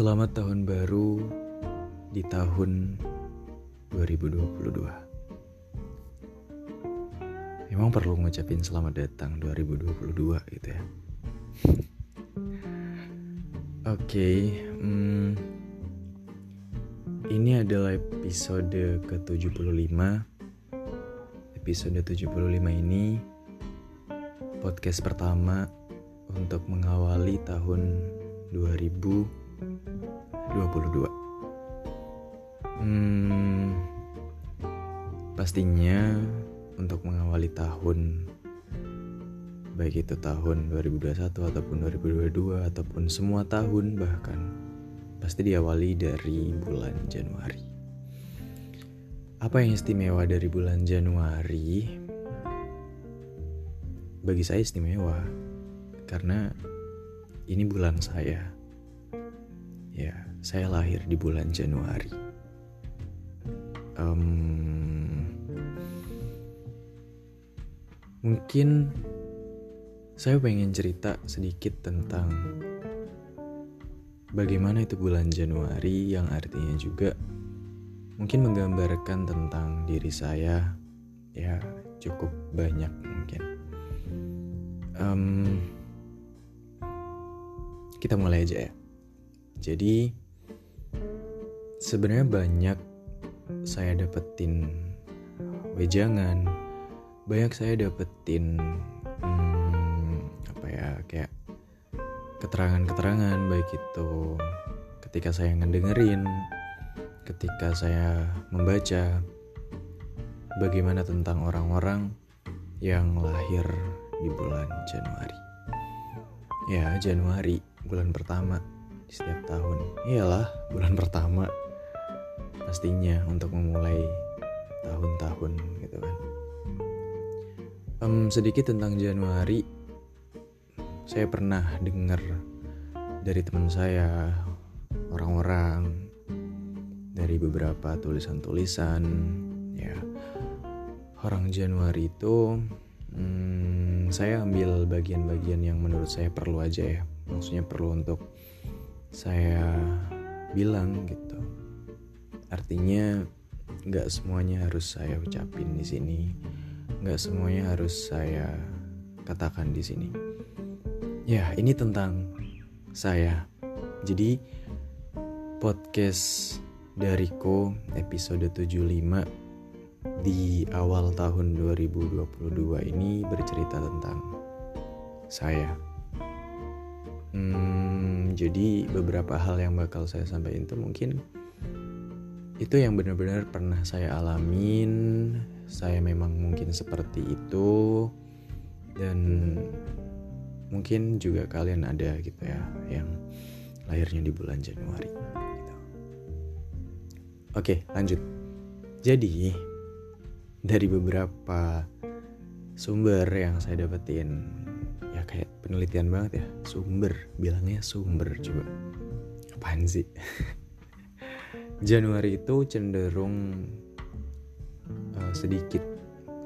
Selamat tahun baru di tahun 2022. Emang perlu ngucapin selamat datang 2022 gitu ya. Oke, okay, hmm, ini adalah episode ke-75. Episode 75 ini podcast pertama untuk mengawali tahun 2022 Hmm, pastinya untuk mengawali tahun baik itu tahun 2021 ataupun 2022 ataupun semua tahun bahkan pasti diawali dari bulan Januari. Apa yang istimewa dari bulan Januari? Bagi saya istimewa karena ini bulan saya. Ya, saya lahir di bulan Januari. Um, mungkin saya pengen cerita sedikit tentang bagaimana itu bulan Januari yang artinya juga mungkin menggambarkan tentang diri saya ya cukup banyak mungkin. Um, kita mulai aja ya. Jadi sebenarnya banyak saya dapetin wejangan, banyak saya dapetin hmm, apa ya kayak keterangan-keterangan baik itu ketika saya ngedengerin, ketika saya membaca bagaimana tentang orang-orang yang lahir di bulan Januari. Ya, Januari, bulan pertama setiap tahun. Iyalah, bulan pertama pastinya untuk memulai tahun-tahun gitu kan. Um, sedikit tentang Januari, saya pernah dengar dari teman saya, orang-orang, dari beberapa tulisan-tulisan, ya orang Januari itu, hmm, saya ambil bagian-bagian yang menurut saya perlu aja ya, maksudnya perlu untuk saya bilang gitu. Artinya nggak semuanya harus saya ucapin di sini, nggak semuanya harus saya katakan di sini. Ya ini tentang saya. Jadi podcast dariku episode 75 di awal tahun 2022 ini bercerita tentang saya. Hmm, jadi beberapa hal yang bakal saya sampaikan itu mungkin itu yang benar-benar pernah saya alamin. Saya memang mungkin seperti itu dan mungkin juga kalian ada gitu ya yang lahirnya di bulan Januari. Gitu. Oke, lanjut. Jadi dari beberapa sumber yang saya dapetin ya kayak penelitian banget ya sumber bilangnya sumber coba apaan sih Januari itu cenderung uh, sedikit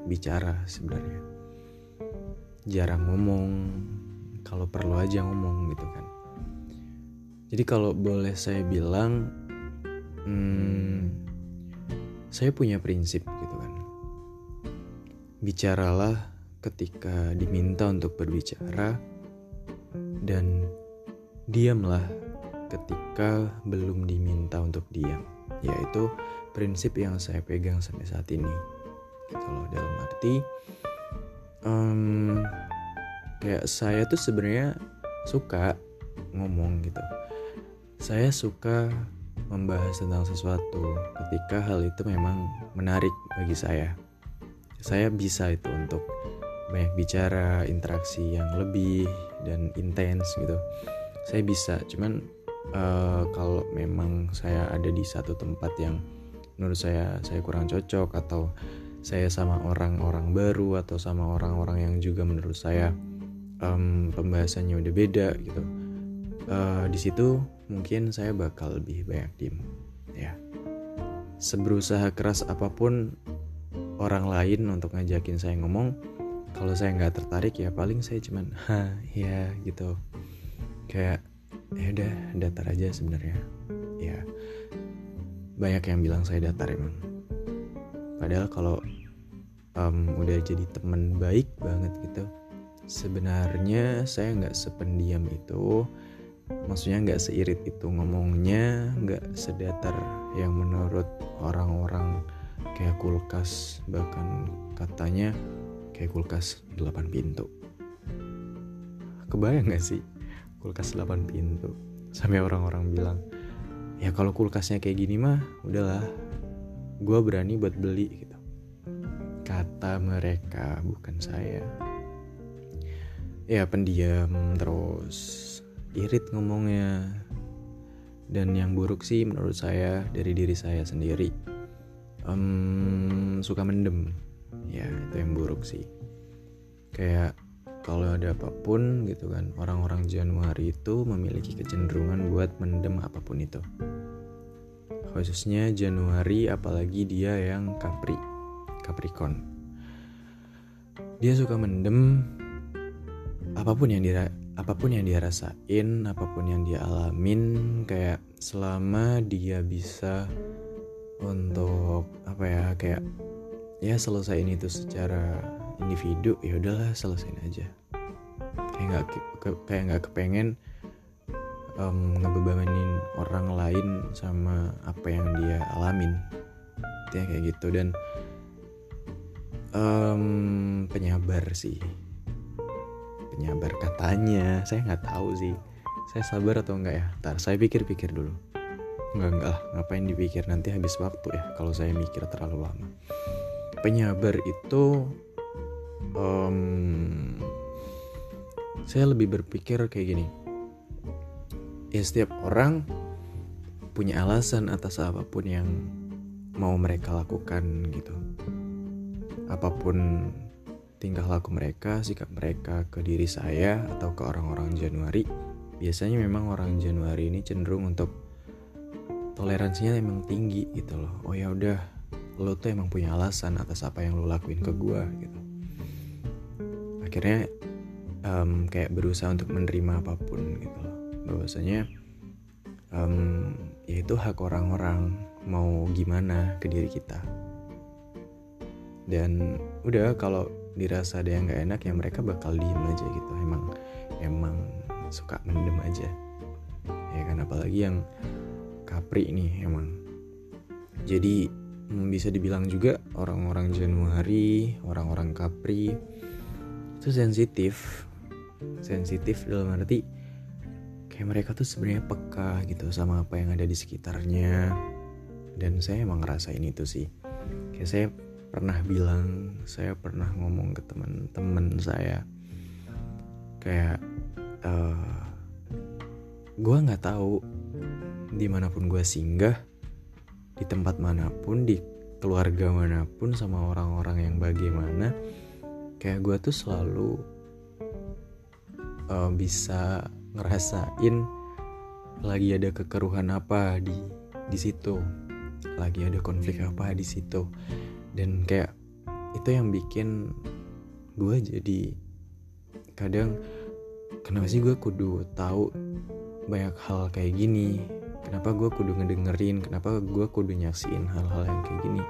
bicara sebenarnya. Jarang ngomong kalau perlu aja ngomong gitu kan. Jadi kalau boleh saya bilang hmm, saya punya prinsip gitu kan. Bicaralah ketika diminta untuk berbicara dan diamlah ketika belum diminta untuk diam yaitu prinsip yang saya pegang sampai saat ini. Gitu loh dalam arti um, kayak saya tuh sebenarnya suka ngomong gitu. Saya suka membahas tentang sesuatu ketika hal itu memang menarik bagi saya. Saya bisa itu untuk banyak bicara, interaksi yang lebih dan intens gitu. Saya bisa, cuman uh, kalau memang saya ada di satu tempat yang menurut saya saya kurang cocok atau saya sama orang-orang baru atau sama orang-orang yang juga menurut saya um, pembahasannya udah beda gitu. Uh, di situ mungkin saya bakal lebih banyak diem, ya. Seberusaha keras apa pun orang lain untuk ngajakin saya ngomong, kalau saya nggak tertarik ya paling saya cuman ha ya gitu kayak ya udah datar aja sebenarnya. Ya banyak yang bilang saya datar emang. Padahal kalau um, udah jadi teman baik banget gitu sebenarnya saya nggak sependiam itu. Maksudnya nggak seirit itu ngomongnya nggak sedatar yang menurut orang-orang kayak kulkas bahkan katanya kayak kulkas 8 pintu. Kebayang gak sih kulkas 8 pintu. Sampai orang-orang bilang ya kalau kulkasnya kayak gini mah udahlah. Gue berani buat beli gitu. Kata mereka bukan saya. Ya pendiam terus irit ngomongnya. Dan yang buruk sih menurut saya dari diri saya sendiri. Um, suka mendem. Ya itu yang buruk sih. Kayak kalau ada apa pun gitu kan orang-orang Januari itu memiliki kecenderungan buat mendem apa pun itu. Khususnya Januari apalagi dia yang Capri Capricorn. Dia suka mendem apa pun yang dia apa pun yang dia rasain, apa pun yang dia alamin, kayak selama dia bisa untuk apa ya kayak ya selesaiin itu secara individu ya udahlah selesaiin aja. Kayak nggak kayak nggak kepengen um, ngebebanin orang lain sama apa yang dia alamin. Ya kayak gitu dan um, penyabar sih. Penyabar katanya. Saya nggak tahu sih. Saya sabar atau enggak ya? Ntar saya pikir-pikir dulu. Enggak enggak lah. Ngapain dipikir nanti habis waktu ya kalau saya mikir terlalu lama. Penyabar itu um, saya lebih berpikir kayak gini ya setiap orang punya alasan atas apa pun yang mau mereka lakukan gitu apa pun tingkah laku mereka, sikap mereka ke diri saya atau ke orang-orang Januari, biasanya memang orang Januari ini cenderung untuk toleransinya emang tinggi gitu loh. Oh ya udah, lo tuh emang punya alasan atas apa yang lo lakuin ke gue gitu. Akhirnya um, kayak berusaha untuk menerima apa pun gitu loh. Bahwasanya um, ya itu hak orang-orang mau gimana ke diri kita. Dan udah kalau dirasa ada yang nggak enak ya mereka bakal diem aja gitu emang emang suka mendem aja ya kan apalagi yang Capri nih emang jadi hmm, bisa dibilang juga orang-orang Januari orang-orang Capri itu sensitif. Sensitif dalam arti kayak mereka tuh sebenarnya peka gitu sama apa yang ada di sekitarnya. Dan saya emang ngerasain itu sih. Kayak saya pernah bilang saya pernah ngomong ke teman-teman saya. Kayak uh, eh, gue nggak tahu di mana pun gue singgah di tempat mana pun di keluarga mana pun sama orang-orang yang bagaimana kayak gue tuh selalu uh, bisa ngerasain lagi ada kekeruhan apa di di situ. Lagi ada konflik apa di situ. Dan kayak itu yang bikin gue jadi kadang kenapa sih gue kudu tahu banyak hal kayak gini? Kenapa gue kudu ngedengerin? Kenapa gue kudu nyaksiin hal-hal yang kayak gini?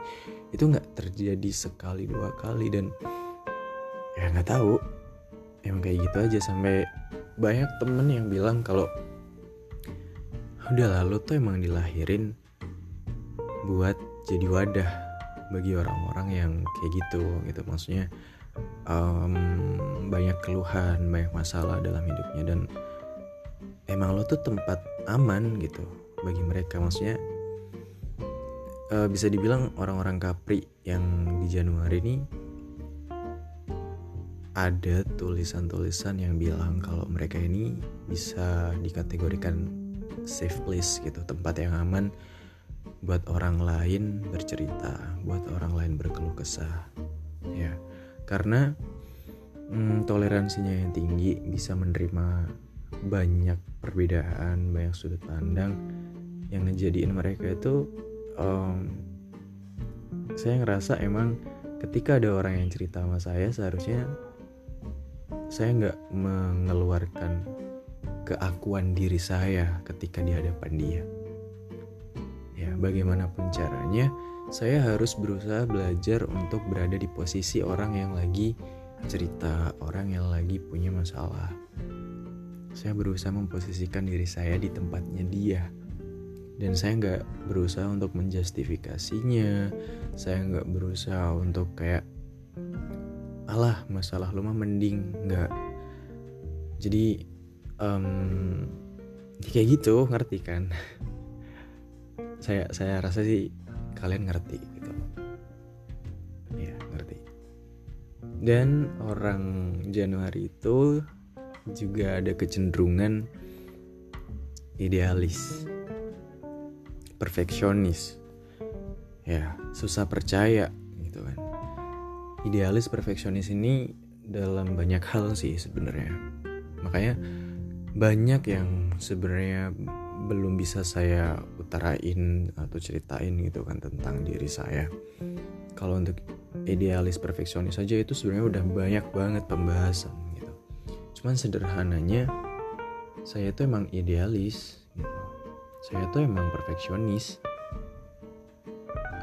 Itu nggak terjadi sekali dua kali dan ya nggak tahu. Emang kayak gitu aja sampai banyak temen yang bilang kalau udah lalu tuh emang dilahirin buat jadi wadah bagi orang-orang yang kayak gitu gitu. Maksudnya um, banyak keluhan banyak masalah dalam hidupnya dan emang lo tuh tempat aman gitu bagi mereka. Maksudnya uh, bisa dibilang orang-orang Capri yang di Januari ini ada tulisan-tulisan yang bilang kalau mereka ini bisa dikategorikan safe place gitu tempat yang aman buat orang lain bercerita, buat orang lain berkeluh kesah. Ya, karena hmm, toleransinya yang tinggi bisa menerima banyak perbedaan, banyak sudut pandang yang ngejadiin mereka itu um, saya ngerasa emang ketika ada orang yang cerita sama saya seharusnya saya nggak mengeluarkan keakuan diri saya ketika di hadapan dia. Ya, bagaimanapun caranya, saya harus berusaha belajar untuk berada di posisi orang yang lagi cerita, orang yang lagi punya masalah. Saya berusaha memposisikan diri saya di tempatnya dia. Dan saya nggak berusaha untuk menjustifikasinya. Saya nggak berusaha untuk kayak, alah masalah lu mah mending nggak. Jadi um, kayak gitu ngerti kan? saya saya rasa sih kalian ngerti gitu ya ngerti dan orang Januari itu juga ada kecenderungan idealis perfeksionis ya susah percaya idealis perfeksionis ini dalam banyak hal sih sebenarnya makanya banyak yang sebenarnya belum bisa saya utarain atau ceritain gitu kan tentang diri saya. Kalau untuk idealis perfeksionis saja itu sebenarnya udah banyak banget pembahasan gitu. Cuman sederhananya saya itu emang idealis gitu. Saya tuh emang perfeksionis.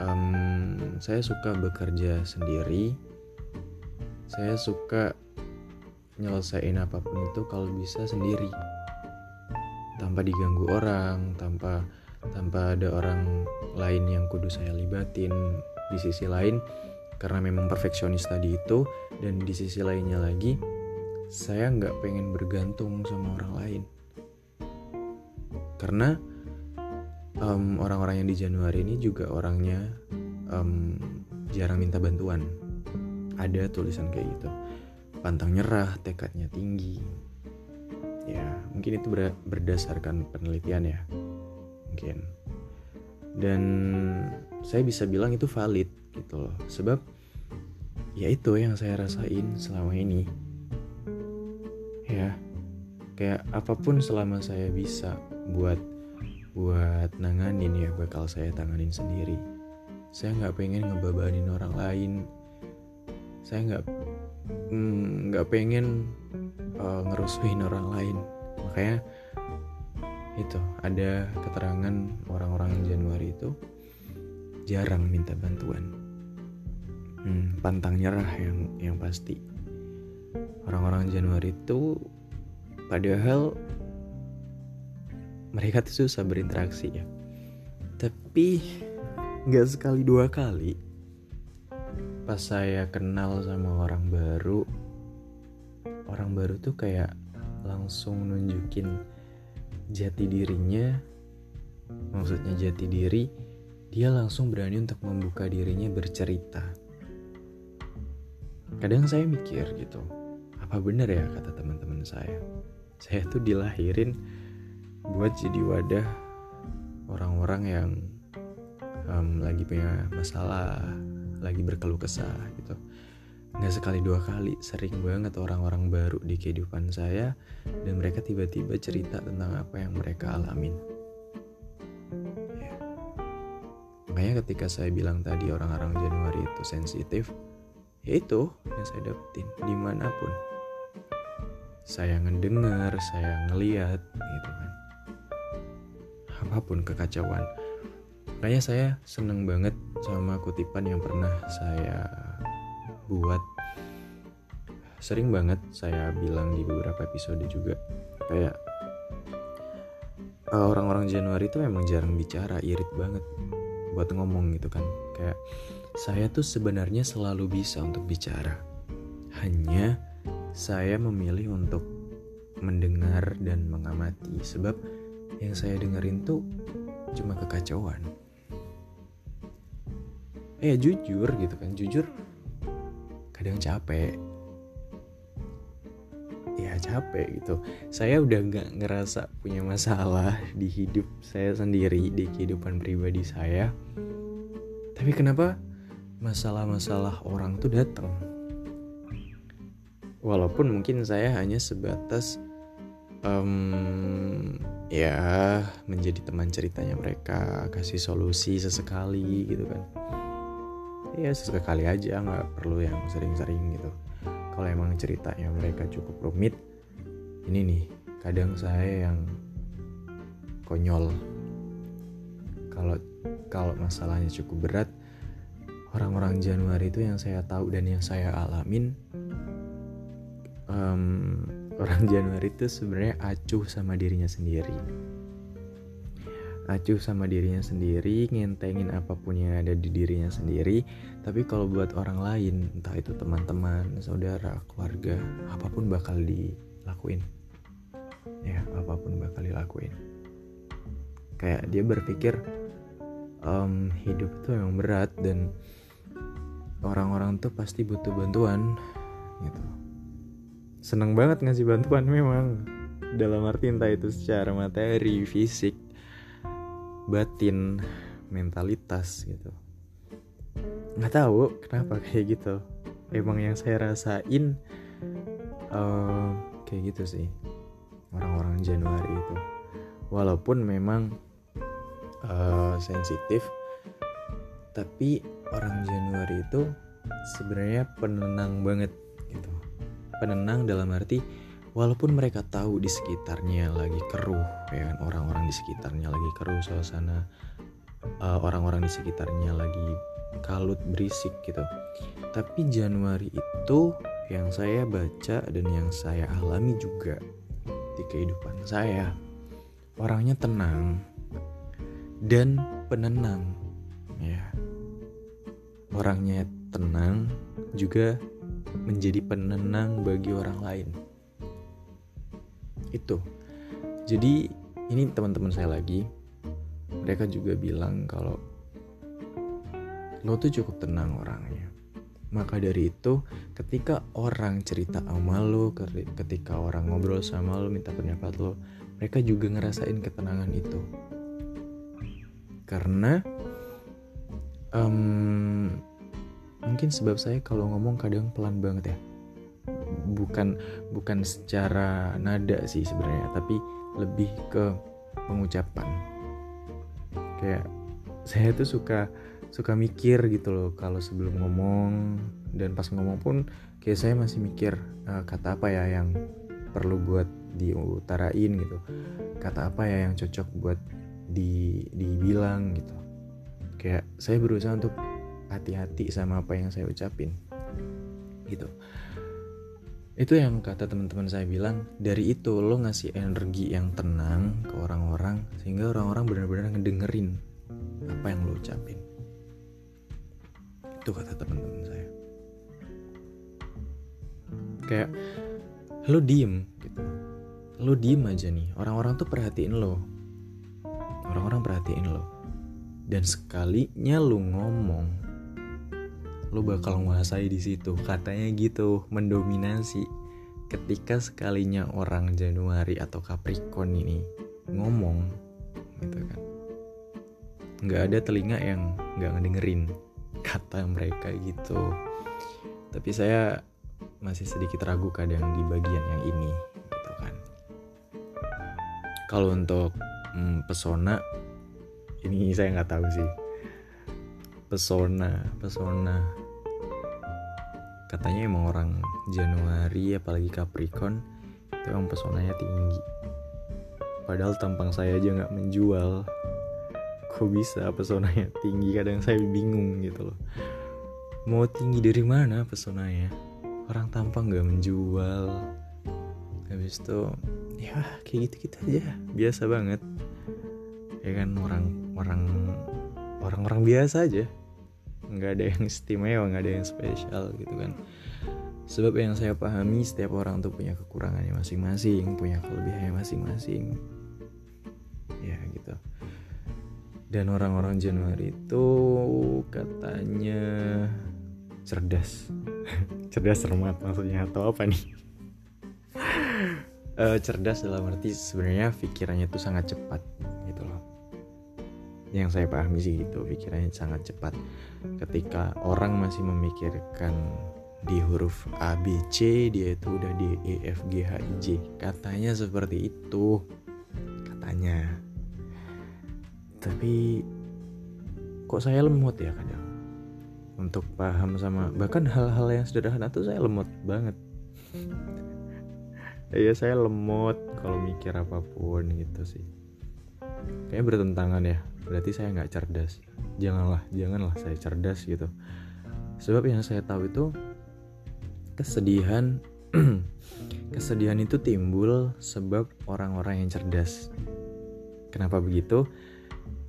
Um, saya suka bekerja sendiri. Saya suka nyelesain apa pun itu kalau bisa sendiri. Tanpa diganggu orang tanpa tanpa ada orang lain yang kudu saya libatin. Di sisi lain karena memang perfeksionis tadi itu dan di sisi lainnya lagi saya nggak pengen bergantung sama orang lain. Karena um, orang-orang yang di Januari ini juga orangnya um, jarang minta bantuan ada tulisan kayak gitu. Pantang nyerah tekadnya tinggi. Ya mungkin itu berdasarkan penelitian ya. Mungkin. Dan saya bisa bilang itu valid gitu loh. Sebab ya itu yang saya rasain selama ini. Ya kayak apa pun selama saya bisa buat buat nanganin ya bakal saya tanganin sendiri. Saya nggak pengen ngebebanin orang lain saya nggak mm, nggak mm, pengen uh, ngerusuhin orang lain. Makanya itu ada keterangan orang-orang Januari itu jarang minta bantuan. Hmm, pantang nyerah yang yang pasti. Orang-orang Januari itu padahal mereka tuh susah berinteraksi ya. Tapi nggak sekali dua kali pas saya kenal sama orang baru orang baru tuh kayak langsung nunjukin jati dirinya. Maksudnya jati diri dia langsung berani untuk membuka dirinya bercerita. Kadang saya mikir gitu apa benar ya kata teman-teman saya? Saya tuh dilahirin buat jadi wadah orang-orang yang um, lagi punya masalah lagi berkeluh kesah gitu. Nggak sekali dua kali sering banget orang-orang baru di kehidupan saya dan mereka tiba-tiba cerita tentang apa yang mereka alamin. Ya. makanya ketika saya bilang tadi orang-orang Januari itu sensitif ya itu yang saya dapetin di mana pun. Saya ngedengar saya ngeliat gitu kan. Apa pun kekacauan makanya saya seneng banget sama kutipan yang pernah saya buat. Sering banget saya bilang di beberapa episode juga kayak eh, orang-orang Januari itu emang jarang bicara irit banget buat ngomong gitu kan. Kayak saya tuh sebenarnya selalu bisa untuk bicara hanya saya memilih untuk mendengar dan mengamati. Sebab yang saya dengerin tuh cuma kekacauan eh jujur gitu kan jujur kadang capek. Ya capek gitu. Saya udah nggak ngerasa punya masalah di hidup saya sendiri di kehidupan pribadi saya. Tapi kenapa masalah-masalah orang tuh datang walaupun mungkin saya hanya sebatas um, ya menjadi teman ceritanya mereka kasih solusi sesekali gitu kan ya sesekali aja nggak perlu yang sering-sering gitu. Kalau emang ceritanya mereka cukup rumit ini nih kadang saya yang konyol. Kalau kalau masalahnya cukup berat orang-orang Januari itu yang saya tahu dan yang saya alamin um, orang Januari itu sebenarnya acuh sama dirinya sendiri acuh sama dirinya sendiri ngentengin apa pun yang ada di dirinya sendiri. Tapi kalau buat orang lain entah itu teman-teman saudara keluarga apa pun bakal dilakuin. Ya apa pun bakal dilakuin. Kayak dia berpikir um, hidup itu emang berat dan orang-orang tuh pasti butuh bantuan gitu. Seneng banget ngasih bantuan memang. Dalam arti entah itu secara materi fisik batin mentalitas gitu. Nggak tahu kenapa kayak gitu. Emang yang saya rasain uh, kayak gitu sih orang-orang Januari itu. Walaupun memang uh, sensitif tapi orang Januari itu sebenarnya penenang banget gitu. Penenang dalam arti walaupun mereka tahu di sekitarnya lagi keruh ya kan? Orang-orang di sekitarnya lagi keruh suasana. Uh, orang-orang di sekitarnya lagi kalut berisik gitu. Tapi Januari itu yang saya baca dan yang saya alami juga di kehidupan saya orangnya tenang dan penenang ya. Orangnya tenang juga menjadi penenang bagi orang lain. Itu. Jadi ini teman-teman saya lagi mereka juga bilang kalau lo tuh cukup tenang orangnya. Maka dari itu, ketika orang cerita sama lo, ketika orang ngobrol sama lo, minta pendapat lo, mereka juga ngerasain ketenangan itu. Karena um, mungkin sebab saya kalau ngomong kadang pelan banget ya bukan bukan secara nada sih sebenarnya tapi lebih ke pengucapan. Kayak saya tuh suka suka mikir gitu loh kalau sebelum ngomong dan pas ngomong pun kayak saya masih mikir uh, kata apa ya yang perlu buat diutarain gitu. Kata apa ya yang cocok buat di dibilang gitu. Kayak saya berusaha untuk hati-hati sama apa yang saya ucapin gitu itu yang kata teman-teman saya bilang dari itu lo ngasih energi yang tenang ke orang-orang sehingga orang-orang benar-benar ngedengerin apa yang lo ucapin. Itu kata teman-teman saya. Kayak lo diem gitu. Lo diem aja nih orang-orang tuh perhatiin lo. Orang-orang perhatiin lo. Dan sekalinya lu ngomong lu bakal menguasai di situ. Katanya gitu mendominasi ketika sekalinya orang Januari atau Capricorn ini ngomong gitu kan. Nggak ada telinga yang nggak ngedengerin kata mereka gitu. Tapi saya masih sedikit ragu kadang di bagian yang ini gitu kan. Kalau untuk hmm, pesona ini saya nggak tahu sih. Pesona pesona katanya emang orang Januari apalagi Capricorn itu emang pesonanya tinggi. Padahal tampang saya aja nggak menjual. Kok bisa pesonanya tinggi? Kadang saya bingung gitu loh. Mau tinggi dari mana pesonanya? Orang tampang nggak menjual. Habis itu ya kayak gitu gitu aja. Biasa banget. Ya kan orang orang orang-orang biasa aja nggak ada yang istimewa nggak ada yang spesial gitu kan. Sebab yang saya pahami setiap orang tuh punya kekurangannya masing-masing punya kelebihannya masing-masing. Ya gitu. Dan orang-orang Januari itu katanya cerdas. Cerdas cermat maksudnya atau apa nih? Uh, cerdas dalam arti sebenarnya pikirannya tuh sangat cepat gitu loh yang saya pahami sih gitu pikirannya sangat cepat. Ketika orang masih memikirkan di huruf A B C dia itu udah di E F G H I J. Katanya seperti itu. Katanya. Tapi kok saya lemot ya kadang? Untuk paham sama bahkan hal-hal yang sederhana tuh saya lemot banget. Ya saya lemot kalau mikir apa pun gitu sih kayak bertentangan ya. Berarti saya nggak cerdas. Janganlah janganlah saya cerdas gitu. Sebab yang saya tahu itu kesedihan kesedihan itu timbul sebab orang-orang yang cerdas. Kenapa begitu?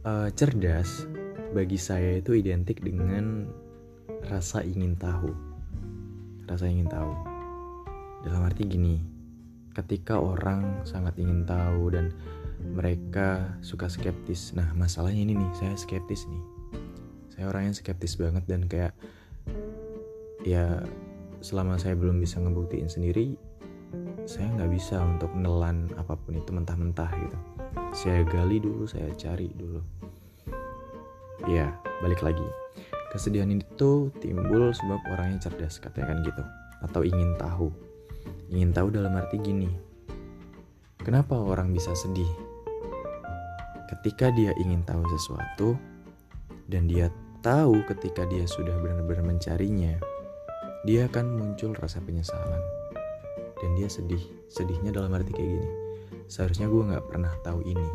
Uh, cerdas bagi saya itu identik dengan rasa ingin tahu. Rasa ingin tahu. Dalam arti gini ketika orang sangat ingin tahu dan mereka suka skeptis. Nah masalahnya ini nih saya skeptis nih. Saya orangnya skeptis banget dan kayak ya selama saya belum bisa ngebuktiin sendiri saya nggak bisa untuk nelan apa pun itu mentah-mentah gitu. Saya gali dulu saya cari dulu. Ya balik lagi. Kesedihan itu timbul sebab orangnya cerdas katanya kan gitu. Atau ingin tahu. Ingin tahu dalam arti gini. Kenapa orang bisa sedih ketika dia ingin tahu sesuatu dan dia tahu ketika dia sudah benar-benar mencarinya dia akan muncul rasa penyesalan. Dan dia sedih sedihnya dalam arti kayak gini seharusnya gue nggak pernah tahu ini.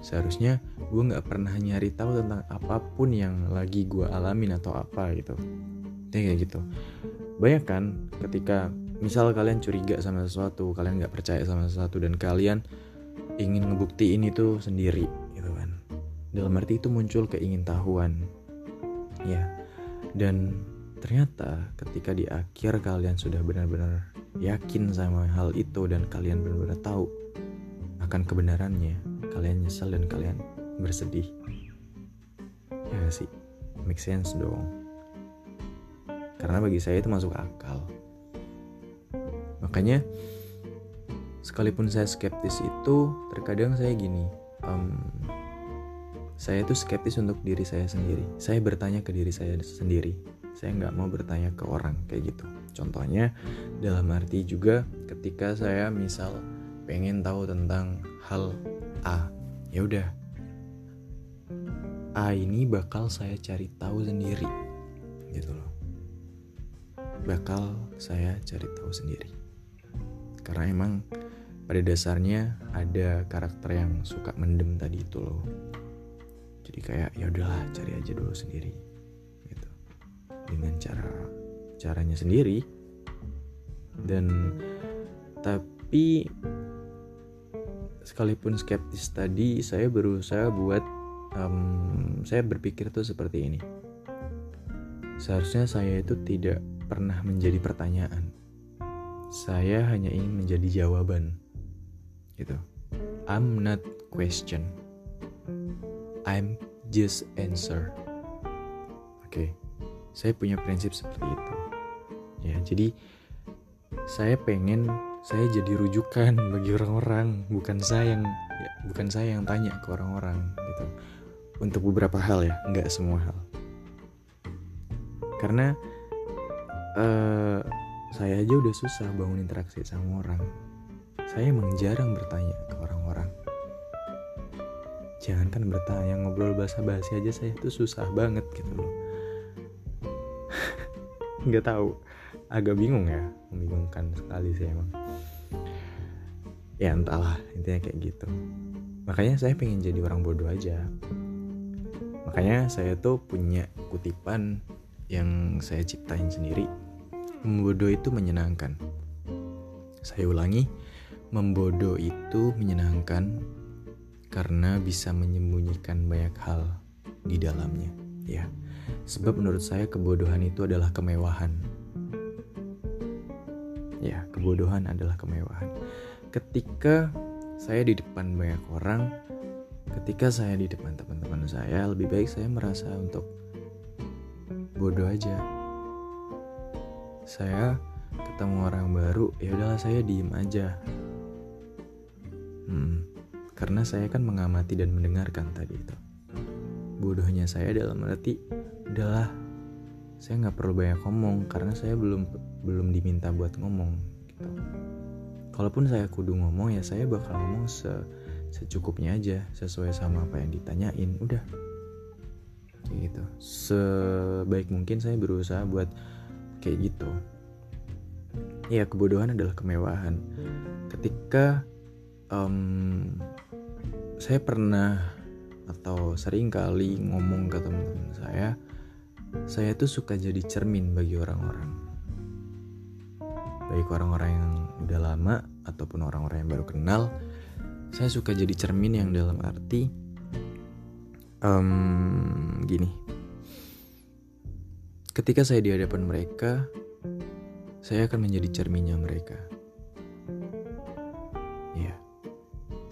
Seharusnya gue nggak pernah nyari tahu tentang apa pun yang lagi gue alamin atau apa gitu. Ya kayak gitu. Banyak kan ketika misal kalian curiga sama sesuatu kalian nggak percaya sama sesuatu dan kalian ingin ngebuktiin itu sendiri gitu kan. Dalam arti itu muncul keingintahuan. Ya dan ternyata ketika di akhir kalian sudah benar-benar yakin sama hal itu dan kalian benar-benar tahu akan kebenarannya kalian nyesel dan kalian bersedih. Ya gak sih? Make sense dong. Karena bagi saya itu masuk akal. Makanya sekalipun saya skeptis itu terkadang saya gini um, saya itu skeptis untuk diri saya sendiri. Saya bertanya ke diri saya sendiri. Saya nggak mau bertanya ke orang kayak gitu. Contohnya dalam arti juga ketika saya misal pengen tahu tentang hal A ya udah. A ini bakal saya cari tahu sendiri gitu loh. Bakal saya cari tahu sendiri. Karena emang pada dasarnya ada karakter yang suka mendem tadi itu loh. Jadi kayak ya udahlah cari aja dulu sendiri gitu. Dengan cara caranya sendiri. Dan tapi sekalipun skeptis tadi saya berusaha buat um, saya berpikir tuh seperti ini. Seharusnya saya itu tidak pernah menjadi pertanyaan. Saya hanya ingin menjadi jawaban gitu. I'm not question. I'm just answer. Oke okay. saya punya prinsip seperti itu. Ya jadi saya pengen saya jadi rujukan bagi orang-orang bukan saya yang ya, bukan saya yang tanya ke orang-orang gitu. Untuk beberapa hal ya nggak semua hal. Karena uh, saya aja udah susah bangun interaksi sama orang saya emang jarang bertanya ke orang-orang. Jangankan bertanya ngobrol bahasa basi aja saya tuh susah banget gitu loh. Nggak tahu agak bingung ya membingungkan sekali sih emang. Ya entahlah intinya kayak gitu. Makanya saya pengen jadi orang bodoh aja. Makanya saya tuh punya kutipan yang saya ciptain sendiri. Membodoh itu menyenangkan. Saya ulangi membodoh itu menyenangkan karena bisa menyembunyikan banyak hal di dalamnya ya sebab menurut saya kebodohan itu adalah kemewahan Ya, kebodohan adalah kemewahan. Ketika saya di depan banyak orang, ketika saya di depan teman-teman saya, lebih baik saya merasa untuk bodoh aja. Saya ketemu orang baru, ya udahlah saya diem aja. Hmm, karena saya kan mengamati dan mendengarkan tadi itu. Bodohnya saya dalam arti, udahlah saya nggak perlu banyak ngomong karena saya belum belum diminta buat ngomong gitu. Kalaupun saya kudu ngomong ya saya bakal ngomong se secukupnya aja sesuai sama apa yang ditanyain udah kayak gitu sebaik mungkin saya berusaha buat kayak gitu ya kebodohan adalah kemewahan. Ketika um, saya pernah atau sering kali ngomong ke teman-teman saya saya tuh suka jadi cermin bagi orang-orang. Baik orang-orang yang udah lama ataupun orang-orang yang baru kenal saya suka jadi cermin yang dalam arti um, gini. Ketika saya di hadapan mereka saya akan menjadi cerminnya mereka ya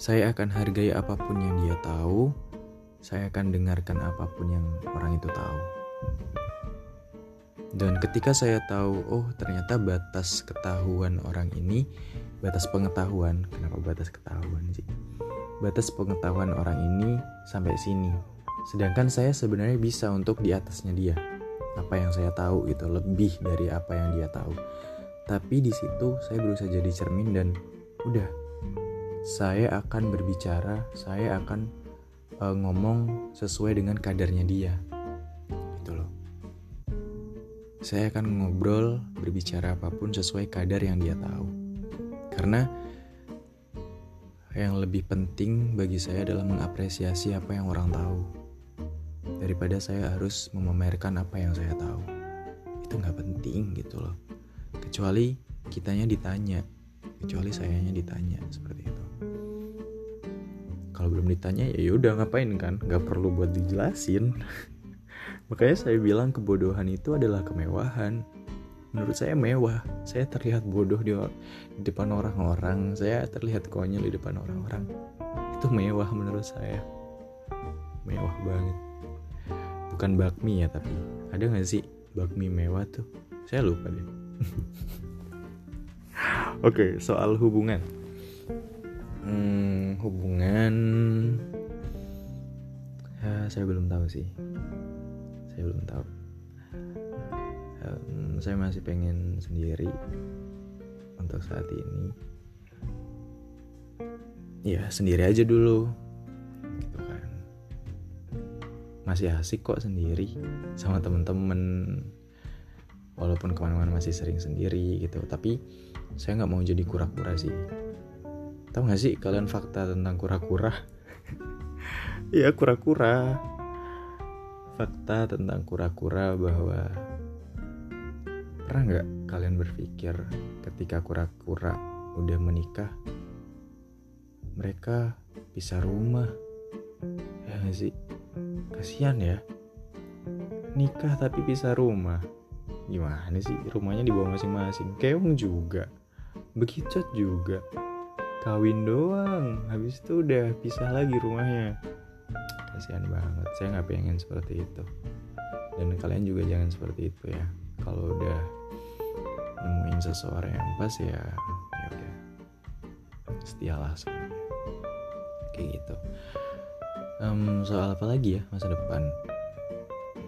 saya akan hargai apa pun yang dia tahu saya akan dengarkan apa pun yang orang itu tahu dan ketika saya tahu, oh ternyata batas ketahuan orang ini, batas pengetahuan, kenapa batas ketahuan sih? Batas pengetahuan orang ini sampai sini. Sedangkan saya sebenarnya bisa untuk di atasnya dia. Apa yang saya tahu itu lebih dari apa yang dia tahu. Tapi di situ saya berusaha jadi cermin dan udah saya akan berbicara, saya akan uh, ngomong sesuai dengan kadarnya dia saya akan ngobrol, berbicara apa pun sesuai kadar yang dia tahu. Karena yang lebih penting bagi saya adalah mengapresiasi apa yang orang tahu. Daripada saya harus memamerkan apa yang saya tahu. Itu nggak penting gitu loh. Kecuali kitanya ditanya. Kecuali sayanya ditanya seperti itu. Kalau belum ditanya ya udah ngapain kan? Nggak perlu buat dijelasin. Makanya saya bilang kebodohan itu adalah kemewahan. Menurut saya mewah. Saya terlihat bodoh di, di depan orang-orang. Saya terlihat konyol di depan orang-orang. Itu mewah menurut saya. Mewah banget. Bukan bakmi ya tapi ada gak sih bakmi mewah tuh? Saya lupa deh. Oke, okay, soal hubungan. Hmm, hubungan. Ya, saya belum tahu sih. Saya belum tahu. Um, saya masih pengen sendiri untuk saat ini. Ya sendiri aja dulu gitu kan. Masih asik kok sendiri sama temen-temen walaupun ke mana-mana masih sering sendiri gitu tapi saya nggak mau jadi kura-kura sih. Tahu nggak sih kalian fakta tentang kura-kura? Ya kura-kura. Fakta tentang kura-kura bahwa pernah nggak kalian berpikir ketika kura-kura udah menikah mereka bisa rumah? Ya gak sih? Kasihan ya. Nikah tapi bisa rumah gimana sih? Rumahnya di bawah masing-masing. Keong juga. Begitu juga. Kawin doang. Habis itu udah pisah lagi rumahnya. Kasihan banget. Saya nggak pengen seperti itu. Dan kalian juga jangan seperti itu ya. Kalau udah nemuin seseorang yang pas ya ya udah. Setialah semuanya kayak gitu. Um, soal apa lagi ya masa depan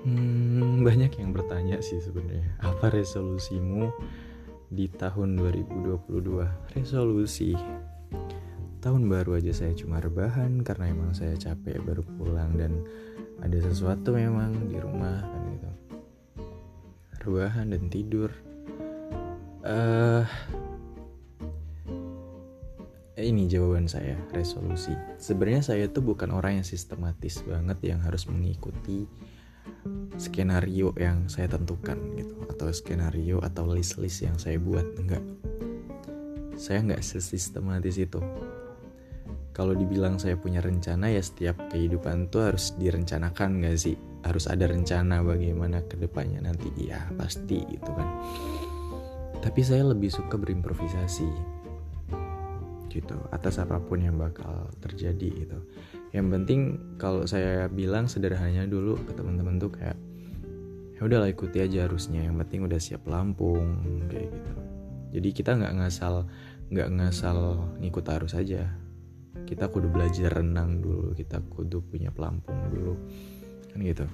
hmm, banyak yang bertanya sih sebenarnya. Apa resolusimu di tahun 2022 resolusi. Tahun baru aja saya cuma rebahan karena emang saya capek baru pulang dan ada sesuatu memang di rumah kan gitu. Rebahan dan tidur. Uh, ini jawaban saya resolusi. Sebenarnya saya tuh bukan orang yang sistematis banget yang harus mengikuti skenario yang saya tentukan gitu atau skenario atau list-list yang saya buat enggak. Saya nggak sesistematis itu. Kalau dibilang saya punya rencana ya setiap kehidupan tuh harus direncanakan gak sih? Harus ada rencana bagaimana ke depannya nanti. Ya pasti gitu kan. Tapi saya lebih suka berimprovisasi gitu atas apa pun yang bakal terjadi gitu yang penting kalau saya bilang sederhananya dulu ke teman-teman tuh kayak ya udahlah ikuti aja harusnya yang penting udah siap lampung kayak gitu. Jadi kita nggak ngasal nggak ngasal ngikut arus aja. Kita kudu belajar renang dulu kita kudu punya pelampung dulu kan gitu.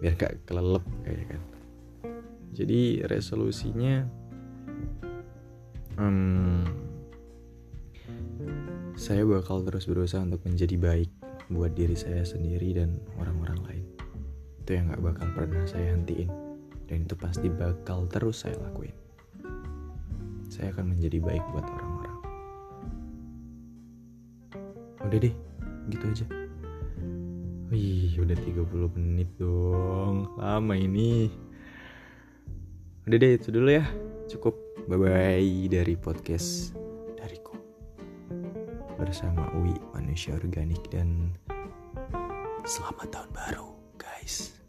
Biar gak kelelep kayak kan jadi resolusinya um, saya bakal terus berusaha untuk menjadi baik buat diri saya sendiri dan orang-orang lain itu yang gak bakal pernah saya hentiin dan itu pasti bakal terus saya lakuin saya akan menjadi baik buat orang-orang. Udah deh, gitu aja. Wih, udah 30 menit dong. Lama ini. Udah deh, itu dulu ya. Cukup. Bye-bye dari podcast. Bersama Wi, manusia organik dan selamat tahun baru, guys.